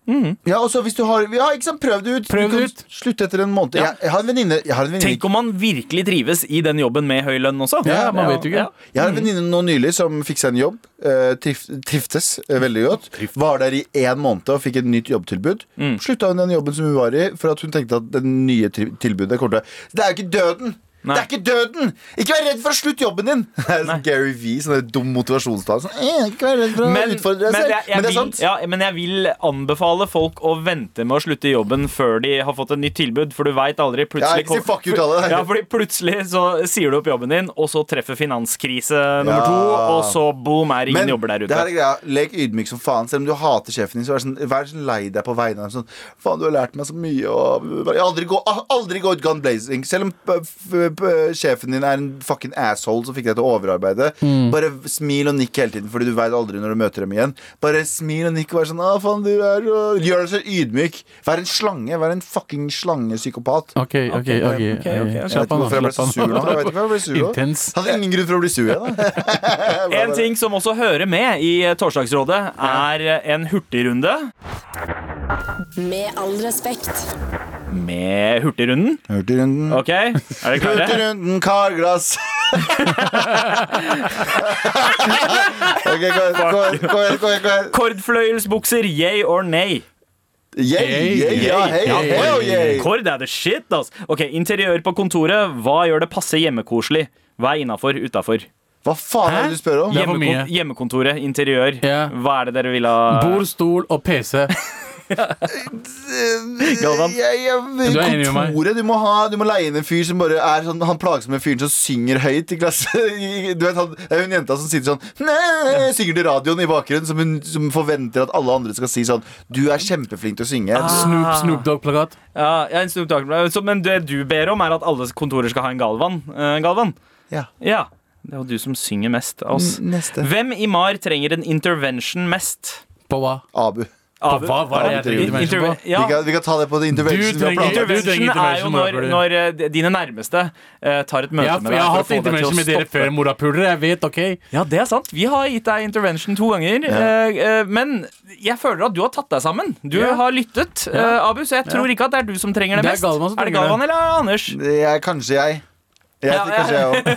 Ja, og så hvis du har Ja, ikke sant, prøv det ut. Prøv det ut. slutte etter en måned. Ja. Jeg, jeg har en venninne Tenk om man virkelig trives i den jobben med høy lønn også. Ja, man vet jo ikke. Ja. Jeg har en venninne nå nylig som fikk seg en jobb. Uh, trif, triftes uh, veldig godt. Var der i én måned og fikk et nytt jobbtilbud. Mm. Slutta hun den jobben som hun var i, for at hun tenkte at det nye tilbudet kom til Det er jo ikke døden! Nei. Det er ikke døden! Ikke vær redd for å slutte jobben din! [laughs] Gary V, sånn dum motivasjonstale. Sånn, eh, ikke vær redd for å Men, utfordre deg men, selv. jeg men det er vil, sant. ja, men jeg vil anbefale folk å vente med å slutte jobben før de har fått et nytt tilbud, for du veit aldri. Plutselig, ja, fuck ut alle. ja, fordi plutselig så sier du opp jobben din, og så treffer finanskrise nummer Ja. to, og så boom, er ingen jobber der ute. det her er greia, lek ydmyk som faen. Selv om du hater sjefen din, så vær sånn, vær sånn lei deg på vegne av ham. Sånn, faen, du har lært meg så mye. Og, aldri gå, aldri gå ut gun blazing. Selv om p- sjefen din er en fucking asshole som fikk deg til å overarbeide. Mm. Bare smil og nikk hele tiden, Fordi du veit aldri når du møter dem igjen. Bare smil og nikk og vær sånn ah, faen, du er så Gjør deg så ydmyk. Vær en slange. Vær en fucking slangepsykopat. OK, OK. ok, ok, ok. Jeg vet Slapp ikke av hvorfor jeg ble så slapp sur av nå. Jeg vet ikke hvorfor jeg ble sur. Intens. Hadde ingen grunn for å bli sur igjen. da. [laughs] En ting som også hører med i Torsdagsrådet, er en hurtigrunde Med all respekt. med Hurtigrunden. Hurtigrunden. OK, er dere klare? Hurtigrunden, karglass. [laughs] Ok, gå igjen, gå igjen, gå igjen, gå igjen, gå igjen. Kordfløyelsbukser, yay or nay? Yay, yay, ja, hei, Ja, yay. Kord er the shit, ass. Ok, Interiør på kontoret. Hva gjør det passe hjemmekoselig? Hva er innafor, utafor? Hva faen er det du spør om? Hjemmekontoret, interiør. Yeah. Hva er det dere vil ha? Bord, stol og PC. [laughs] Galvan? Jeg, jeg, Du er enig med meg? kontoret, du må, ha, du må leie inn en fyr som bare er sånn Han plagsomme fyren som synger høyt i klasse. Du vet, han, det er hun jenta som sitter sånn Nei, synger til radioen i bakgrunnen, som, hun, som forventer at alle andre skal si sånn Du er kjempeflink til å synge. Snoop, Snoop Dogg-plakat. Ja, ja, en Snoop Dogg. Så, men det du ber om, er at alle kontorer skal ha en Galvan? Eh, Galvan? Ja. Ja. Det er jo du som synger mest av oss. N- Neste. Hvem i MAR trenger en intervention mest? På hva? Abu. På hva? Er det jeg intervention på? ja. Vi, kan, vi kan ta det på det intervention. Du trenger- intervention, du trenger Intervention er jo når, når eh, dine nærmeste uh, tar et møte ja, med deg. jeg har hatt intervention med dere før, morapulere. Jeg vet, OK? Ja, det er sant. Vi har gitt deg intervention to ganger. Ja. Uh, men jeg føler at du har tatt deg sammen. Du Ja. har lyttet, uh, Abu, så jeg tror ikke at det er du som trenger det Det er mest. Galvan som er det Galvan eller Anders? Det er kanskje jeg. Jeg Ja, kanskje jeg også.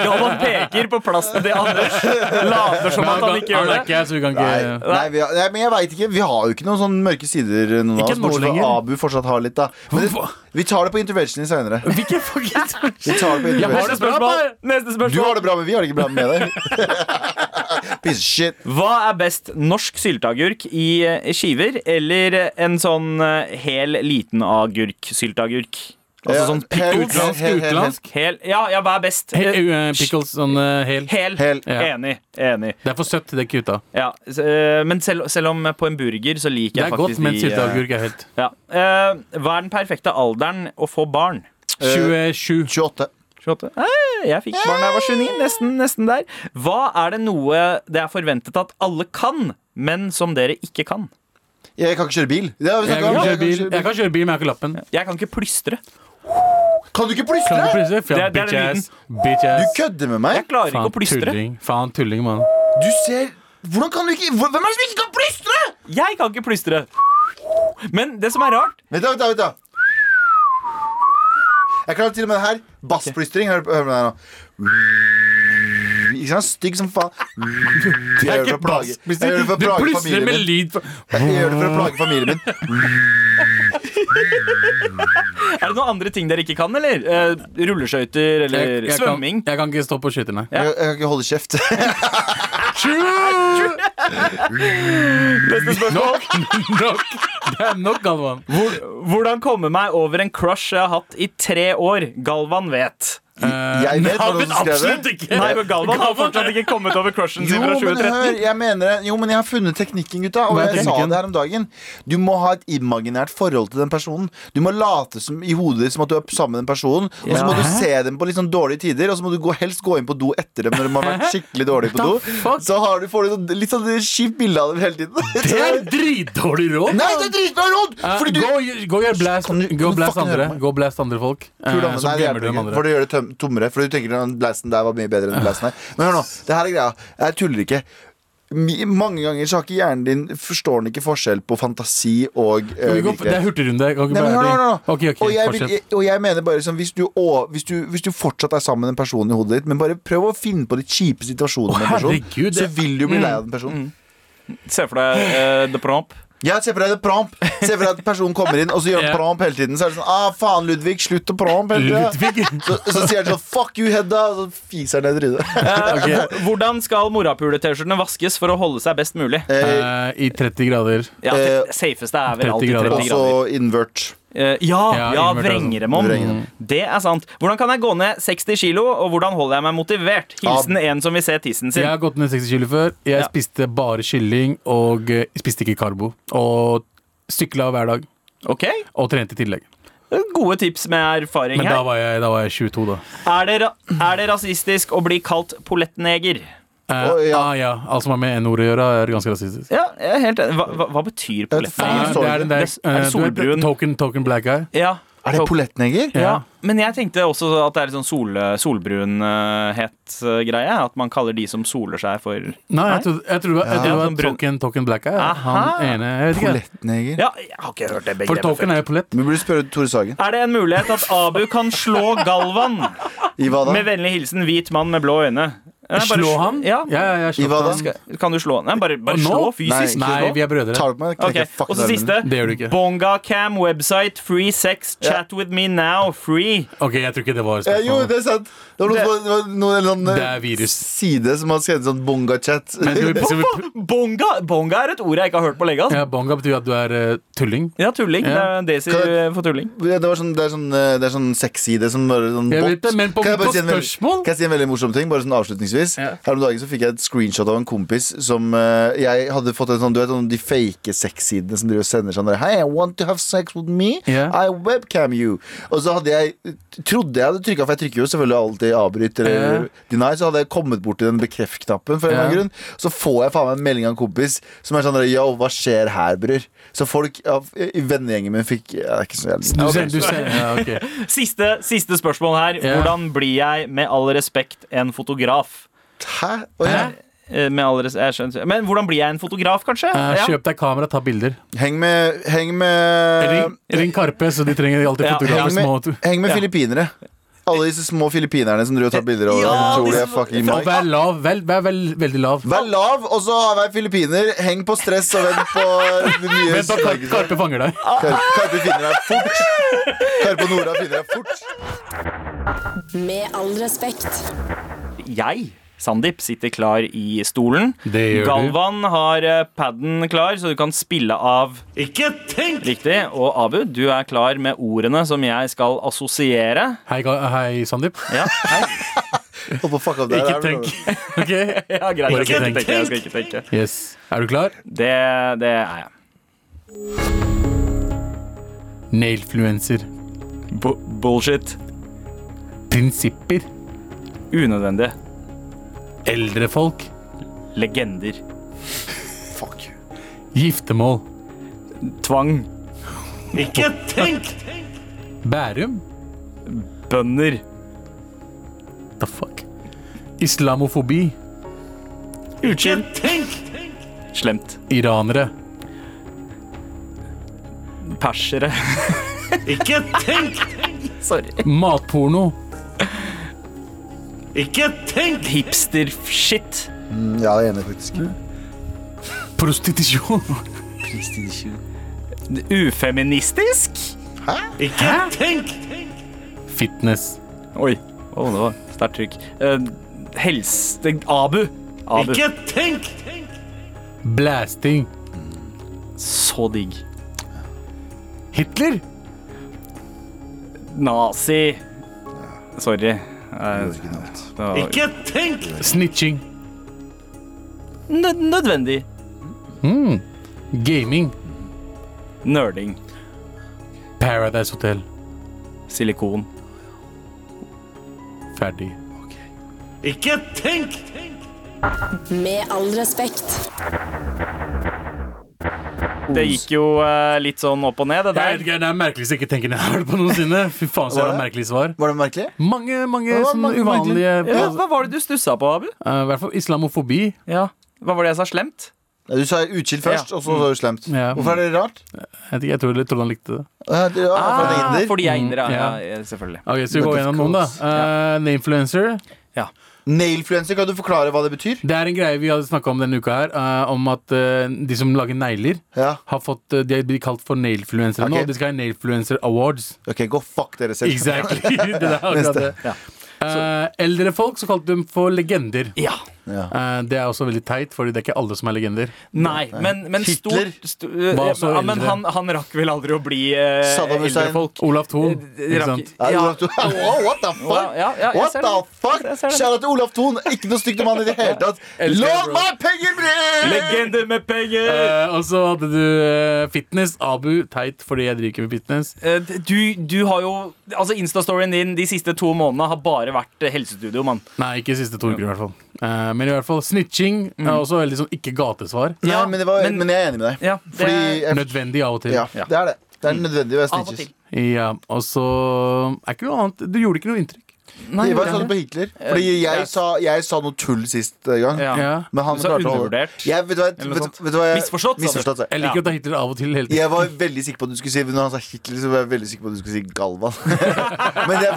Galvan peker på plassen til Anders. Later som at han ikke gjør det. ikke så vi kan ikke Nei, nei, vi har, nei, men jeg vet ikke. Vi har jo ikke noen sånne mørke sider. Noen av Ikke oss, nå bortsett fra lenger. Abu fortsatt har litt. da Men det, Vi tar det på intervention seinere. [laughs] Vi tar det på Jeg har Neste det bra, spørsmål. bare. Neste Du har det bra, men vi har det ikke bra med deg. [laughs] Piece of shit. Hva er best, norsk sylteagurk i eh, skiver eller en sånn eh, hel liten agurk-sylteagurk? Altså sånn hel- hel- Utenlandsk? Ja, ja, hva er best? He- eh, Pickles sånn uh, hel. Hel. Hel. Ja. Enig. Enig. Det er for søtt til det kuta. Ja, eh, men selv, selv om på en burger så liker jeg faktisk Det er godt, men de sylteagurk er helt ja. Eh, Hva er den perfekte alderen å få barn? 27. 28. 28? Eh, jeg fikk barn da jeg var 29. Nesten, nesten der. Hva er det noe det er forventet at alle kan, men som dere ikke kan? Jeg kan ikke kjøre bil. Jeg kan kjøre bil, jeg kan kjøre bil men jeg har ikke lappen. Jeg kan ikke plystre. Kan du ikke plystre? Kan du plystre? Det er- det er Bitch den ass. Bitch Du ass. kødder med meg. Jeg klarer ikke Faen å plystre. tulling. Faen tulling, mann. Du ser Hvordan kan du ikke Hvem er det som ikke kan plystre? Jeg kan ikke plystre. Men det som er rart Vent, da, vent, da, vent da. Jeg klarer til og med det her. Bassplystring. Hør, hør på det her nå. Ikke sant? Stygg som faen. Jeg gjør det for å plage, jeg gjør det for å Du plage plystrer familien med min. lyd på Jeg gjør det for å plage familien min. [laughs] Er det noen andre ting dere ikke kan, eller? Eh, rulleskøyter eller jeg, jeg, kan, svømming? jeg kan ikke stå på skyterne. Jeg, jeg kan ikke holde kjeft. [laughs] Neste spørsmål. nok. Det er nok, Galvan. Hvor, hvordan komme meg over en crush jeg har hatt i tre år? Galvan vet. Jeg vet hva du vet skrev absolutt ikke. Nei, men Galvan har fortsatt ikke kommet over crushen sin Jo, fra men 2013. hør, jeg mener. Jo, men jeg har funnet teknikken, gutta. Og jeg sa det her om dagen. Du må ha et imaginært forhold til den personen. Du må late som i hodet ditt som at du er sammen med den personen. Og så må du se dem på litt sånn dårlige tider, og så må du gå, helst gå inn på do etter dem når de har vært skikkelig dårlige på do. Så har du, får du sånn- litt sånn kjipt bilde av dem hele tiden. Det er [laughs] dritdårlig råd. Nei, det er dritbra råd! Eh, Fordi du gå, og fucking andre. Gå og blast andre folk. eh, så det glemmer du dem andre. Tommere. For du tenker den blasten der var mye bedre enn den [laughs] blasten her. Men hør nå, det her er greia. Jeg tuller ikke. Mange ganger så har ikke hjernen din Forstår den ikke forskjell på fantasi og uh, Det er hurtigrunde. Ikke Nei, men no, no. nå, okay, nå. Ok, ok, og, jeg vil, og jeg mener bare sånn hvis du, å, hvis, du, hvis du fortsatt er sammen med en person i hodet ditt, men bare prøv å finne på de kjipe situasjonene med en person, så vil du bli lei av den personen. Se for deg uh, The Promp. Ja, Se for deg det promp. Se for deg at personen kommer inn, og så gjør han promp hele tiden. Så er det sånn Ah, faen, Ludvig, slutt å promp. Ludvig. Så, så sier han sånn Fuck you, Hedda, og så fiser han ned trynet. [laughs] okay. Hvordan skal morapule-T-skjortene vaskes for å holde seg best mulig? Eh, Eh, I 30 grader. Ja, eh, det safeste er vel alltid 30 grader. grader. Også invert. Eh, ja, Ja, ja, invert, vrenger dem om. Vrenger dem. Det er sant. Hvordan kan jeg gå ned 60 kilo, og hvordan holder jeg meg motivert? Hilsen en som vil se tissen sin. Jeg har gått ned 60 kilo før. Jeg Ja. spiste bare kylling og eh, spiste ikke karbo. Og sykla hver dag. Ok, Og trente i tillegg. Gode tips med erfaring Men da her. var jeg, da var jeg 22, da. Er det, ra er det rasistisk å bli kalt pollettneger? Å, ja. ah, ja. Alt som har med n-ordet å gjøre, er ganske rasistisk. Ja, jeg er helt enig. Hva, hva, hva betyr pollettneger? faen. det er den der er eh, solbrun? Token, token black guy. Ja. Er det pollettneger? Ja. Ja. Men jeg tenkte også at det er litt sånn sol, solbrunhet-greie. At man kaller de som soler seg for Nei, jeg tror, jeg jeg det var sånn token, token black guy. Han ene, jeg vet ikke. Pollettneger? Ja, jeg har ikke hørt det For token er jo polett. Vi burde spørre Tore Sagen. Er det en mulighet at Abu kan slå Galvan? I hva da? Med vennlig hilsen hvit mann med blå øyne. Nei, bare Slå sl- han? Ja. ja, ja, jeg I hva slår da? han. Skal, kan du slå Nei, bare, bare slå fysisk. Nei, slå. vi er brødre. Tar meg? Ok, knekker jeg fucking Og så siste. Det gjør du ikke. Bongacam website, free sex, chat with me now, free. Ok, jeg tror ikke det var Eh, jo, det er sant. Det var noen, Det- det noen Det er virus. side som har skrevet sånn bonga-chat. Bonga Bonga er et ord jeg ikke har hørt på lenge. Altså. ja, bonga betyr at du er uh, tulling. Ja, tulling. Ja. Det er desi for tulling. Det, var sånn, det er sånn, eh, det er sånn sexside som bare sånn Jeg bot. vet det, men på, Kan jeg bare på si en veldig- spørsmål Kan jeg si en veldig morsom ting? Bare sånn avslutningsvis Ja. Her om dagen så fikk jeg et screenshot av en kompis Som uh, jeg hadde fått en sånn Du vet sånn de fake sexsidene Som driver og sender sånn Hei, I want to have sex with me Yeah. I webcam you Og så hadde jeg Trodde jeg hadde trykket For jeg trykker jo selvfølgelig alltid avbryt Eller yeah. deny Så hadde jeg kommet bort til den bekreft-knappen For en annen grunn Så får jeg faen meg en melding av en kompis Som er sånn Yo, hva skjer her, bror? Så folk ja, i vennegjengen min fikk ja, er ikke så jævlig Du ser, du ser, ja, okay. [laughs] Siste, siste spørsmål her. Hvordan blir jeg, med all respekt, en fotograf? Hæ? Ja. Eh, Med all res jeg skjønner. Men hvordan blir jeg en fotograf, kanskje? Eh, Kjøp deg kamera, ta bilder. Heng med Heng med Ring, ring Karpe, så de trenger alltid Ja, fotografer. Heng med, Små heng med Ja. filippinere. Alle disse små filippinerne som driver og tar bilder over Ja, tror de de er fucking Og Mike. vær lav. Vel, vær vel, veldig lav. Vær lav, og så vær filippiner. Heng på stress og vent på mye Vent da, Karpe fanger deg. Kar Karpe finner deg fort. Karpe og Nora finner deg fort. Med all respekt. Jeg, Sandeep, sitter klar i stolen. Det gjør du. Galvan har paden padden klar, så du kan spille av Ikke tenk! riktig. Og Abu, du er klar med ordene som jeg skal assosiere. Hei, hei Sandeep. Ja, hei. [laughs] Ikke tenk. bro. [laughs] Ok? ja greit. Jeg skal Ikke ikke tenk. tenke. Jeg skal ikke tenke. Yes. Er du klar? Det, det er jeg. Nailfluencer. Bu bullshit. Prinsipper. Unødvendig. Eldre folk. Legender. Fuck Giftermål. Tvang. Ikke tenk! Bærum. Bønder. The fuck? Islamofobi. Ukjent. Slemt. Iranere. Persere. Ikke tenk! Sorry. Matporno. Ikke tenk! Hipster-shit. Mm, Ja, jeg er enig, faktisk. Prostitusjon. Ufeministisk? Hæ? Ikke tenk! Fitness. Oi. Oh, det var sterkt trykk. Uh, helse... Abu. Abu. Ikke tenk! Blasting. Så digg. Hitler. Nazi. Sorry. Originalt. var Ikke tenk! Snitching. nød nødvendig. Mm. Gaming. Nerding. Paradise Hotel. Silikon. Ferdig. Ikke tenk! Med all respekt. Det gikk jo uh, litt sånn opp og ned, det der. Det er merkeligste jeg ikke tenker jeg har hørt på noensinne. Fy faen, så Var det? merkelig svar. Var det merkelig? Mange mange Det sånn mange uvanlige Ja, hva var det du stussa på, Abu? I I hvert fall islamofobi. Ja. Hva var det jeg sa? Slemt? Ja, Du sa utskilt først, og så sa du slemt. Ja. Hvorfor er det rart? Jeg, jeg tror, jeg trodde han likte det. Ja, det- ja, det Ah, fordi jeg er inder, ja. Mm, ja. ja. ja, Selvfølgelig. Ok, Så vi går gjennom noen, da. Uh, influencer. Nainfluencer. Nailfluencer, kan du forklare hva det betyr? Det er en greie vi hadde snakka om denne uka her, Uh, om at uh, de som lager negler, Ja, har fått eh, De blir kalt for nailfluencere okay. nå. De skal ha Nailfluencer Awards. ok, Gå fuck dere selv. Exactly. [laughs] det er akkurat det. Ja. Eh, eldre folk så kalte de for legender. Ja. Ja. Eh, det er også veldig teit, Fordi det er ikke alle som er legender. Nei, men, men Hitler stort, var også ja, men han, han rakk vel aldri å bli uh, eldre folk. Olav Thon. Eh, Ikke sant? Ja, Ja. Olaf Thon. [laughs] Wow, what the fuck? Ja, ja, jeg What the fuck? Out til Olav Thon. Ikke noe stygt om han i det hele tatt. [laughs] Lov meg penger, bre! Legende med penger! Eh, og så hadde du eh, fitness. Abu. Teit fordi jeg driver ikke med fitness. Eh, du, du har jo Altså Instastoryen din de siste to månedene har bare vært helsestudio, mann. Nei, ikke de siste to uker i hvert fall. Eh, men i hvert fall snitching er også veldig sånn ikke gatesvar. Nei, Ja, men, var, men- men, jeg er enig med deg. Ja, det Fordi jeg, Nødvendig av og til. ja, det er det. Det er nødvendig å være snitches. Ja, og så er ikke noe annet Du gjorde ikke noe inntrykk. Nei, Jeg var det- sånn på Hitler. Fordi jeg jeg, sa, jeg sa noe tull sist gang. Ja. Ja. Men han Du sa klarte å undervurdert. jeg, vet, du hva, vet, vet du hva jeg, Misforstått, sa du. Misforstått, jeg. Jeg liker å ta Hitler av og til hele tiden. Jeg var veldig sikker på at du skulle si Når han sa Hitler, så var jeg veldig sikker på at du skulle si Galvan. [laughs] Men det,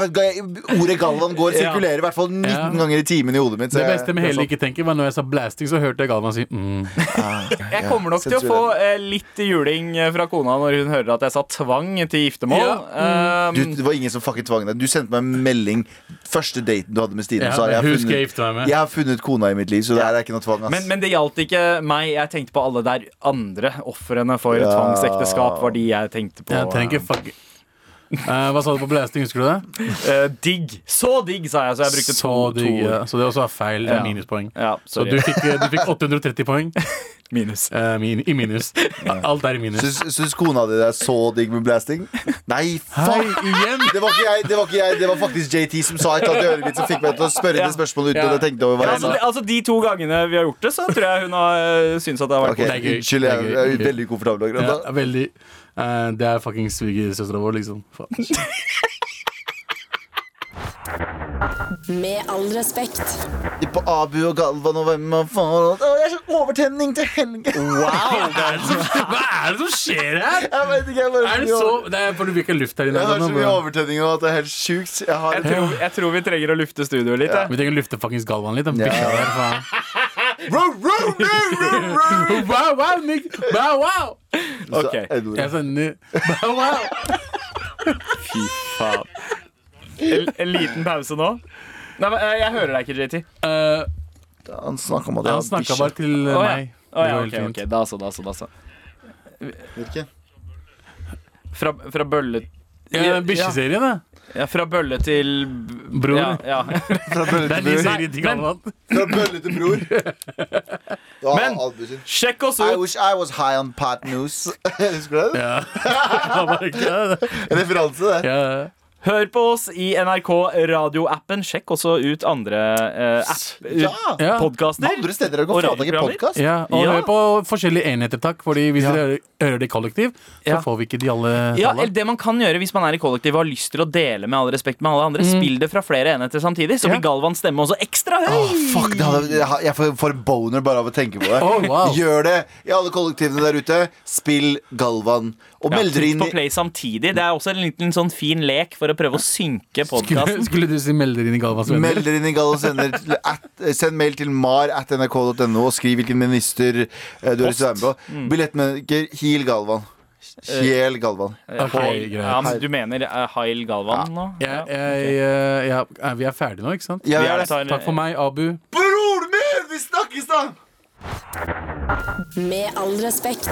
ordet Galvan går sirkulerer i hvert fall 19 Ja. ganger i timen i hodet mitt. så Det beste med hele ikke tenker var når jeg sa blasting, så hørte jeg Galvan si mm. [laughs] Jeg kommer nok til å få eh, litt juling eh, fra kona når hun hører at jeg sa tvang til giftermål. Um, Du, det var ingen som fucking tvang deg. Du sendte meg en melding første daten du hadde med Stine. Ja, og jeg, har jeg funnet, har funnet kona i mitt liv, så det her er ikke noe tvang. Ass. men, men det gjaldt ikke meg. Jeg tenkte på alle der andre ofrene for Ja. tvangsekteskap. Var de jeg tenkte på. Jeg tenker fuck Eh, Hva sa du på blasting, husker du det? Eh, digg. Så digg, sa jeg, så jeg brukte Så to digg, ja. Så det også er feil. Det er Ja. minuspoeng. Ja, Så du fikk, du fikk [laughs] 830 poeng Minus. Uh, min, i minus. [laughs] Alt er i minus. Syns, syns kona di det er så digg med blasting? Nei, Hei, igjen! Det var, ikke jeg, det var ikke jeg, det var faktisk JT som sa et eller annet som fikk meg til å spørre Ja. det spørsmålet uten Ja. at jeg tenkte over hva jeg sa. Ja, altså De to gangene vi har gjort det, så tror jeg hun har uh, syntes at det har vært okay, gøy. Unnskyld, jeg, jeg er veldig ukomfortabel akkurat Ja, nå. veldig Uh, Det er fuckings svigersøstera vår, liksom. [laughs] Med all respekt. De På Abu og Galvan og hvem og faen Å, Jeg er så overtenning til helgen! Hva er det som, hva er det som skjer her? Jeg vet ikke, jeg bare Er det så Det er for du vil ikke ha luft her inne. Jeg har så mye overtenning nå at det er helt sjukt. Jeg har Jeg tror, jeg tror vi trenger å lufte studioet litt. Ja. Vi trenger å lufte fuckings Galvan litt. Den Ja. bikkja der, faen. Row, row, row, row. [laughs] Wow, wow, Nick. Wow, wow. Ok. Så, Edward. Jeg sender [laughs] Wow, wow. Fy faen. En, en liten pause nå. Nei, men, eh, Jeg hører deg ikke, JT. Eh, Han snakka om at jeg han har snakka bikkje. bare til eh, Å, ja. meg. Å ja, Det ok, ok, da så, da så, da så. Hvilken? Fra, fra bølle Ja, Bikkjeserien, da. Ja, fra bølle til b- Bror. Ja, ja. [laughs] Fra bølle Det er til de bror. serien til men-. Fra bølle til bror. Men-. Sjekk oss I ut! wish I was high on pot news. [laughs] Husker du det? Ja. [laughs] Han var ikke det. En referanse, det. Ja. Hør på oss i NRK radioappen. Sjekk også ut andre eh, app, Ja. Podkaster. Andre steder er tak i radioprogrammer. podkast. Ja, og Ja. hør på forskjellige enheter, takk. Fordi hvis Ja. dere hører- det i kollektiv, så Ja. får vi ikke de alle Ja, eller det man kan gjøre hvis man er i kollektiv og har lyst til å dele med all respekt med alle andre, spill det fra flere enheter samtidig, så Ja. blir Galvans stemme også ekstra høy. Åh, fuck, det hadde, jeg får, får boner bare av å tenke på det. Oh, wow. Gjør det i alle kollektivene der ute. Spill Galvan. Og Ja, meld dere Trykk inn på play samtidig. Det er også en liten sånn fin lek for å prøve å synke Skulle, podkasten. skulle du si melder inn i Galvas venner? Melder inn i Galvas venner. at- Send mail til mar at nrk.no og skriv hvilken minister eh, du har lyst til å være med på. Billettmaker Hil Galvan. Kjel Galvan. Okay, greit. Ja, men du mener uh, Hail Galvan nå? Jeg, jeg, eh, ja, er vi er ferdige nå, ikke sant? Ja, er er tar- Takk for meg, Abu. Broren min! Vi snakkes, da! Med all respekt.